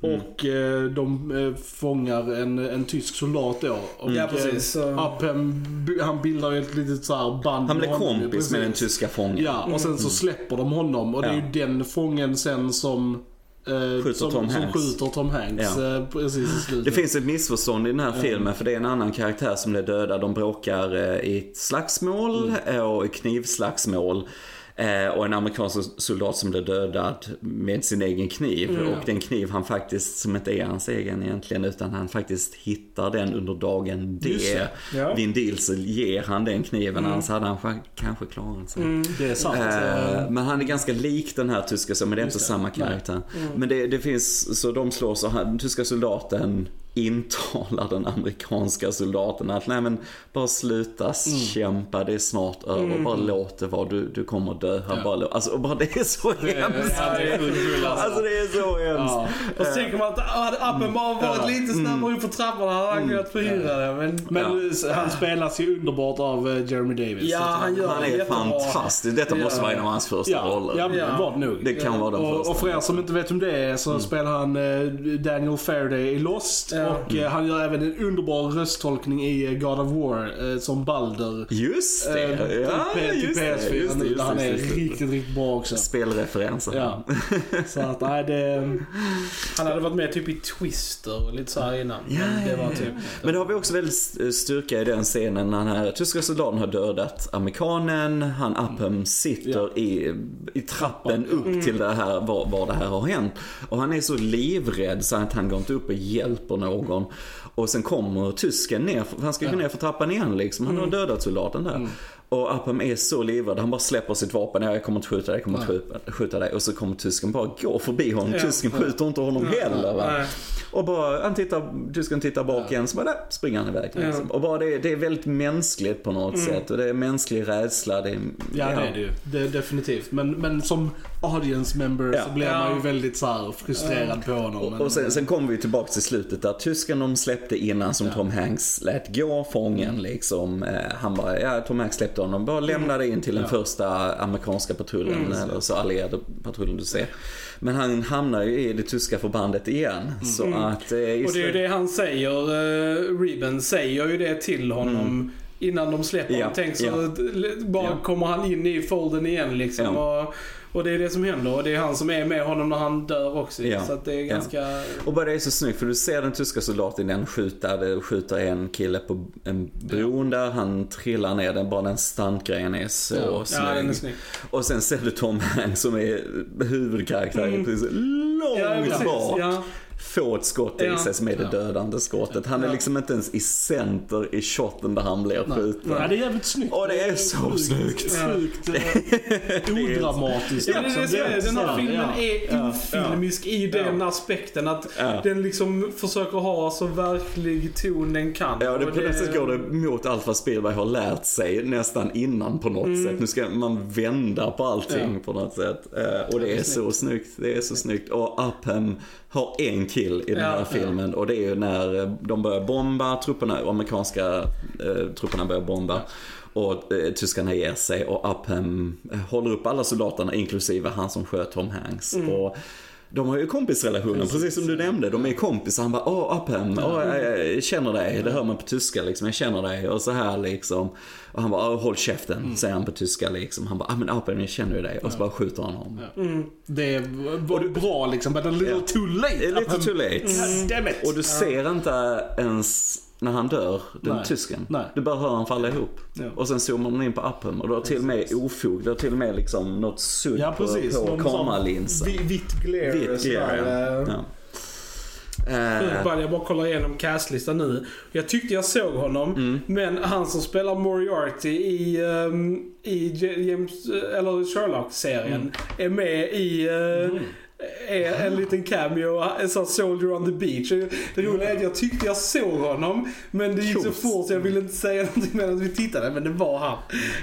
Och eh, de eh, fångar en, en tysk soldat då. Och, Ja, eh, precis. Så- Upham, han bildar ett litet så här band Han blir med honom, kompis med den precis. tyska fången. Ja, och sen så släpper de honom och det är Ja. ju den fången sen som eh, Skjuter som, Tom som skjuter Tom Hanks Ja. eh, precis i slutet. Det finns ett missförstånd i den här filmen för det är en annan karaktär som blir dödad. De bråkar eh, i ett slagsmål eh, och i knivslagsmål. Eh, Och en amerikansk soldat som blir dödad med sin egen kniv. Mm. Och den kniv han faktiskt, som inte är hans egen egentligen, utan han faktiskt hittar den under dagen D. Ja. Mm. Vin Diesel ger han den kniven, annars hade han kanske klarat sig. Det är sant. Eh, men han är ganska lik den här tyska, men det är inte Just det. samma karaktär. Men det, det finns, så de slår så han, tyska soldaten intalar den amerikanska soldaten att nej men bara sluta kämpa, det är snart över, bara låt det vara, du, du kommer dö här, Ja. bara, alltså, bara det är så Det hemskt. ja, det är alltså. Alltså det är så hemskt. Ja. Och så tänker man att hade appen bara varit Ja. lite snabbare upp för trapporna hade han kunnat förhindra det. Men, Men han spelas ju underbart av eh, Jeremy Davis. Ja, han gör Han är jättebra. fantastisk, detta måste vara en av hans första roller. ja, det var det nog. Det kan vara den och, första. och för er som inte vet vem det är så spelar han eh, Daniel Faraday i Lost. Ja. Och eh, han gör även en underbar rösttolkning i eh, God of War eh, som Balder. Just det, till ja P- till just det, PS4 just det, just han är just riktigt, riktigt bra också. Spelreferenser. Ja. Så att nej det... Han hade varit med typ i Twister och lite så här innan. men det var typ... Men det har vi också väldigt st- styrka i den scenen när den här tyska soldaten har dödat amerikanen. Han Upham sitter i, i trappen upp till det här, var, var det här har hänt. Och han är så livrädd så att han går inte upp och hjälper någon. Och sen kommer tysken ner, han ska gå ner för trappan igen liksom. Han har dödat soldaten där. Och Upham är så livrädd, han bara släpper sitt vapen. Ja, jag kommer inte skjuta dig, jag kommer inte skjuta, skjuta dig. Och så kommer tysken bara gå förbi honom. Ja. Tysken skjuter inte honom heller va. Nej. Och bara, han tittar, tysken tittar bak igen, så bara där springer han iväg. Liksom. Och bara det, det är väldigt mänskligt på något sätt. Och det är mänsklig rädsla. Det är, Ja, det är det ju. Det är definitivt. Men, men som audience member Ja. så blir Ja. man ju väldigt så här frustrerad på honom. Och, Men- och sen, sen kommer vi tillbaka till slutet där tysken de släppte innan som Tom Hanks lät gå fången liksom. Eh, han bara, ja Tom Hanks släppte honom, bara lämnade in till den första amerikanska patrullen eller så allierade patrullen du ser. Men han hamnar ju i det tyska förbandet igen. Så att... Eh, Och det är ju det han säger, uh, Reben säger ju det till honom innan de släpper Ja, honom. Tänk så ja. bara Ja. kommer han in i folden igen liksom. Ja. Och Och det är det som händer och det är han som är med honom när han dör också. Ja. Så det är Ja. ganska... Och bara det är så snyggt för du ser den tyska soldaten den skjuta, det skjuter en kille på en bron där, han trillar ner, den, bara den stuntgrejen är så Ja. snygg. Ja, den är snygg. Och sen ser du Tom Hanks som är huvudkaraktären precis långt Ja, bak. Ja. Få ett skott i Ja. sig som är det dödande skottet. Han är Ja. liksom inte ens i center i shoten där han blir skjuten. Ja, det är jävligt snyggt. Åh, det är så snyggt. Sjukt odramatiskt Ja, det är det den här Ja, filmen ja. är ofilmisk i den aspekten att Ja. den liksom försöker ha så verklig ton den kan. Ja, det, Och på något sätt går det mot allt vad Spielberg har lärt sig nästan innan på något Mm. sätt. Nu ska man vända på allting på något sätt. Eh, och det är så snyggt. Det är så snyggt. Och Upham har en kill i den Ja, här filmen och det är ju när eh, de börjar bomba, trupperna, amerikanska eh, trupperna börjar bomba. Och eh, tyskarna ger sig och Upham eh, håller upp alla soldaterna inklusive han som sköt Tom Hanks. Mm. Och de har ju kompisrelationen, precis som du nämnde. De är kompisar. Han bara, åh Upham, åh, jag, jag känner dig. Det hör man på tyska liksom. Jag känner dig. Och så här liksom. Och han bara, åh, håll käften, Mm. säger han på tyska liksom. Han bara, ah, men Upham, jag känner ju dig. Och så bara skjuter han honom. Det var bra liksom, but a little Ja. too late. Är lite too late. It. Och du ser inte ens när han dör, den Nej. tysken. Nej. Du bara hör han falla ihop. Ja. Och sen zoomar man in på Upham och du har till och med ofog. Du har till och med liksom något sudd Ja, precis. på, på kameralinsen. vi- Vitt glare. Vitt glare, ja. ball, Jag bara kollar igenom castlistan nu. Jag tyckte jag såg honom, Mm. men han som spelar Moriarty i, ehm, i James, eller Sherlock-serien Mm. är med i eh, är en liten cameo, en sån Soldier on the Beach. Det roliga är att jag tyckte jag såg honom, men det gick så fort så jag ville inte säga någonting medan vi tittade, men det var han.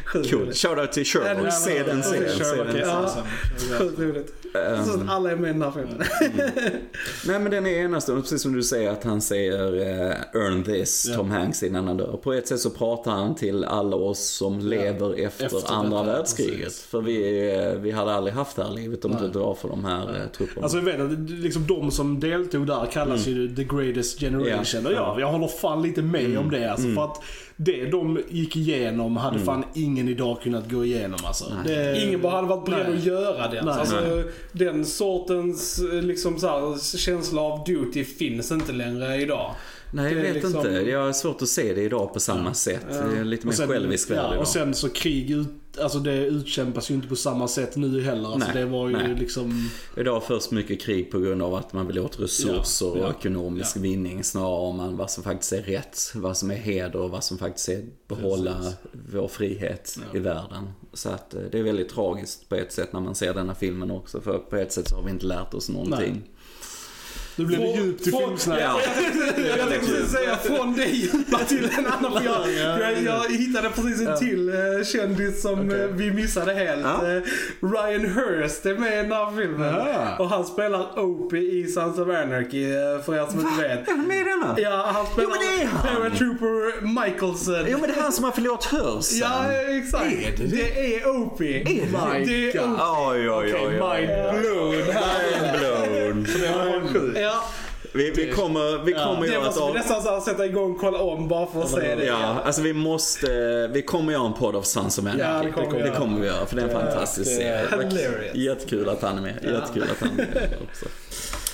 Sjukt Cool. Shoutout till Sherlock. Se den serien. Se den serien. Sjukt roligt. Ehm, Så att alla är med i den här filmen. Nej men den är enastående, precis som du säger att han säger eh, earn this, Tom Hanks innan han dör. På ett sätt så pratar han till alla oss som lever efter, Efter andra världskriget. precis. För vi, eh, vi hade aldrig haft det här livet om det inte var för de här trupperna. Alltså jag vet att liksom de som deltog där kallas ju the greatest generation. Ja. Och ja, jag håller fan lite med Mm. om det. Alltså, För att det de gick igenom hade fan ingen idag kunnat gå igenom alltså. Det, Ingen bara hade varit beredd att göra det. Nej. Alltså, den sortens eh, liksom, så här, känsla av duty finns inte längre idag. Nej jag vet liksom- inte, jag har svårt att se det idag på samma sätt. Det är lite mer sen- självisk värld ja, idag. Och sen så krig ut, alltså det utkämpas ju inte på samma sätt nu heller. Alltså Nej, det var ju nej. liksom... Idag förs mycket krig på grund av att man vill åt resurser Ja, ja, och ekonomisk vinning snarare om man vad som faktiskt är rätt, vad som är heder och vad som faktiskt är behålla vår frihet i världen. Så att eh, det är väldigt tragiskt på ett sätt när man ser denna filmen också för på ett sätt så har vi inte lärt oss någonting. Nu blev det djupt i från- filmsnack. Ja, jag tänkte precis säga från det djupa till en annan. för Jag, jag, jag hittade precis en till eh, kändis som Okej. eh, vi missade helt. Ja. Eh, Ryan Hurst är med i den här filmen. Ja. Och han spelar Opie i Sons of Anarchy, eh, för er som inte vet. Är han med i denna? Ja, han spelar Jo, men det är han. Paratrooper Michelson. Jo men det är han som har förlorat hörseln. Ja, exakt. Är det det? det är Opie. My det är God. Oj, Opie. oj, oj, oj. Mind blown. Mind blown. Ja, Vi, vi kommer, vi kommer det göra ett måste vi av... nästan så här sätta igång och kolla om bara för att se det. Ja, alltså vi måste, vi kommer göra en podd av Sons of Anarchy. Ja, det kommer vi det kommer vi göra, för det är en fantastisk det är serie. hilarious. Jättekul att han är med. Jättekul att han är med också.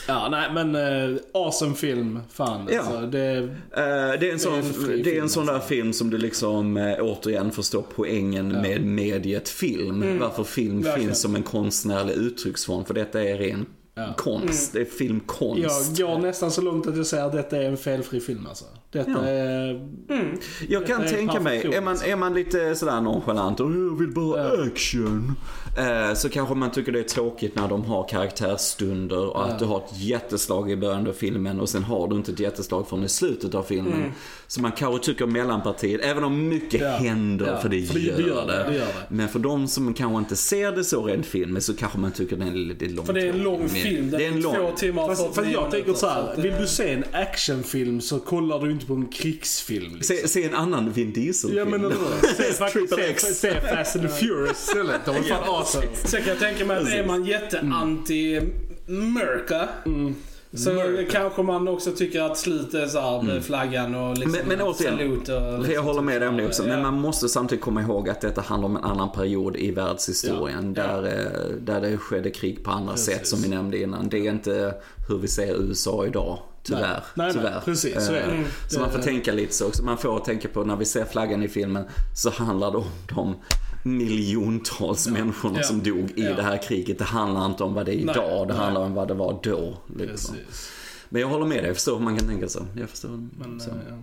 Ja, nej men uh, awesome film. Fan Ja. alltså. Det, Eh, det är en sån, en fri det är en film, sån där alltså. film som du liksom eh, återigen förstår poängen med mediet film. Varför film Verkligen. finns som en konstnärlig uttrycksform. För detta är ren Ja. konst. Det är filmkonst. jag går nästan så långt att jag säger att detta är en felfri film alltså. Detta Ja. är... Jag kan Det är tänka mig, är man, är man lite sådär nonchalant och jag vill bara ha action. Eh, så kanske man tycker det är tråkigt när de har karaktärsstunder och att du har ett jätteslag i början av filmen och sen har du inte ett jätteslag från i slutet av filmen. Så man kanske tycker mellanpartiet, även om mycket Ja. händer, Ja, för, det, för det- gör det gör det. det, det gör det. Men för de som kanske inte ser det så rent filmen så kanske man tycker den är lite lång. För det är en lång film. Den Det är en lång. två timmar och Fast, fast 49 jag tänker minuter, så här, att, vill eh, du se en actionfilm så kollar du inte på en krigsfilm. Liksom. Se, se en annan Vin Diesel-film. Ja men? Se faktiskt, se, se Fast and Furious istället. De är fan awesome. Sen kan jag tänka mig att är man jätteanti-Merca Så Murder. kanske man också tycker att slutet är såhär med flaggan och liksom Men- men återigen, salut och Jag liksom håller med dig om det också, men Ja. man måste samtidigt komma ihåg att detta handlar om en annan period i världshistorien Ja. Där, eh, där det skedde krig på andra Precis. sätt som vi nämnde innan. Det är inte hur vi ser USA idag, tyvärr. Nej, nej, nej, tyvärr. precis, så är det. Eh, Mm. Så man får Det- tänka lite så också. Man får tänka på när vi ser flaggan i filmen så handlar det om de miljontals människorna Ja. som dog i Ja. det här kriget. Det handlar inte om vad det är Nej, idag, det nej. handlar om vad det var då. Liksom. Men jag håller med dig, jag förstår hur man kan tänka så. Jag förstår. Men, så. eh, ja.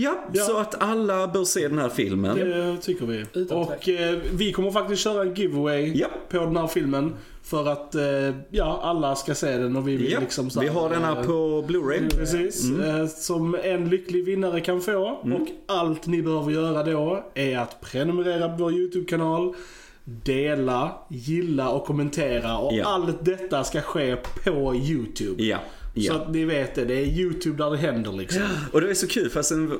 Ja, Ja. så att alla bör se den här filmen. Det tycker vi. Utan och eh, vi kommer faktiskt köra en giveaway Ja. på den här filmen. För att eh, ja, alla ska se den och vi vill Ja, liksom så vi har den här eh, på Blu-ray. Precis, eh, som en lycklig vinnare kan få. Och allt ni behöver göra då är att prenumerera på vår YouTube-kanal, dela, gilla och kommentera. Och Ja. allt detta ska ske på YouTube. Ja, Så att ni vet det, det är YouTube där det händer liksom. Och det är så kul för sen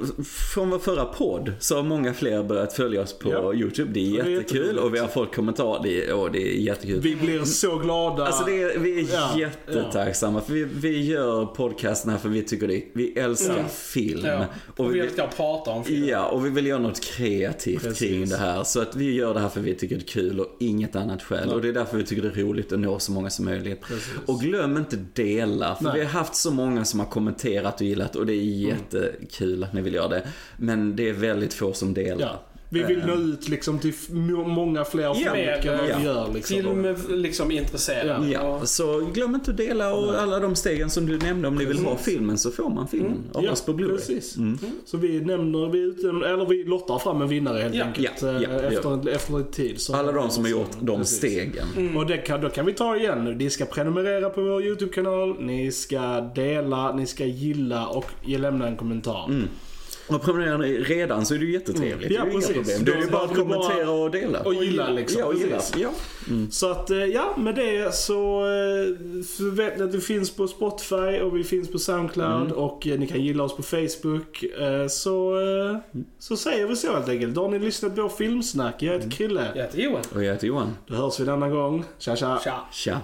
från vår förra podd så har många fler börjat följa oss på Ja. YouTube. Det är det är jättekul och vi har fått kommentarer. Det är, åh, det är jättekul. Vi blir så glada. Alltså det är, vi är Ja, jättetacksamma för vi, vi gör podcasten här för vi tycker det, vi älskar film. Ja. Och Och vi, vi älskar att prata om film. ja, och vi vill göra något kreativt Precis. kring det här. Så att vi gör det här för vi tycker det är kul och inget annat skäl. Och det är därför vi tycker det är roligt att nå så många som möjligt. Precis. Och glöm inte dela, för Nej. vi har haft så många som har kommenterat och gillat och det är jättekul att ni vill göra det. Men det är väldigt få som delar. Ja. Vi vill nå ut liksom till många fler folk än vad vi gör. Liksom. Film liksom intresserad. Ja. Ja, så glöm inte att dela och alla de stegen som du nämnde. Om ni vill ha filmen så får man filmen av Ja, oss på Blu-ray. precis. Så vi nämner, vi, ut, eller vi lottar fram en vinnare helt Ja. enkelt. Ja, ja, eh, efter, en, efter en tid. Så Alla de som har gjort de Precis. stegen. Och det kan, då kan vi ta igen nu. Ni ska prenumerera på vår YouTube-kanal, ni ska dela, ni ska gilla och ge- lämna en kommentar. Och prenumererar ni redan så är det ju jättetrevligt. Ja, det är ju inga problem. Då är det bara att kommentera och dela. Och gilla liksom. Ja, och gilla. Ja. Så att, eh, ja, med det så eh, så vet ni att vi finns på Spotify och vi finns på Soundcloud och eh, ni kan gilla oss på Facebook. Så, så säger vi så helt enkelt. Då har ni lyssnat på filmsnack. Jag heter Krille. Jag heter Johan. Och jag heter Johan. Då hörs vi en annan gång. Tja tja. Tja. Tja.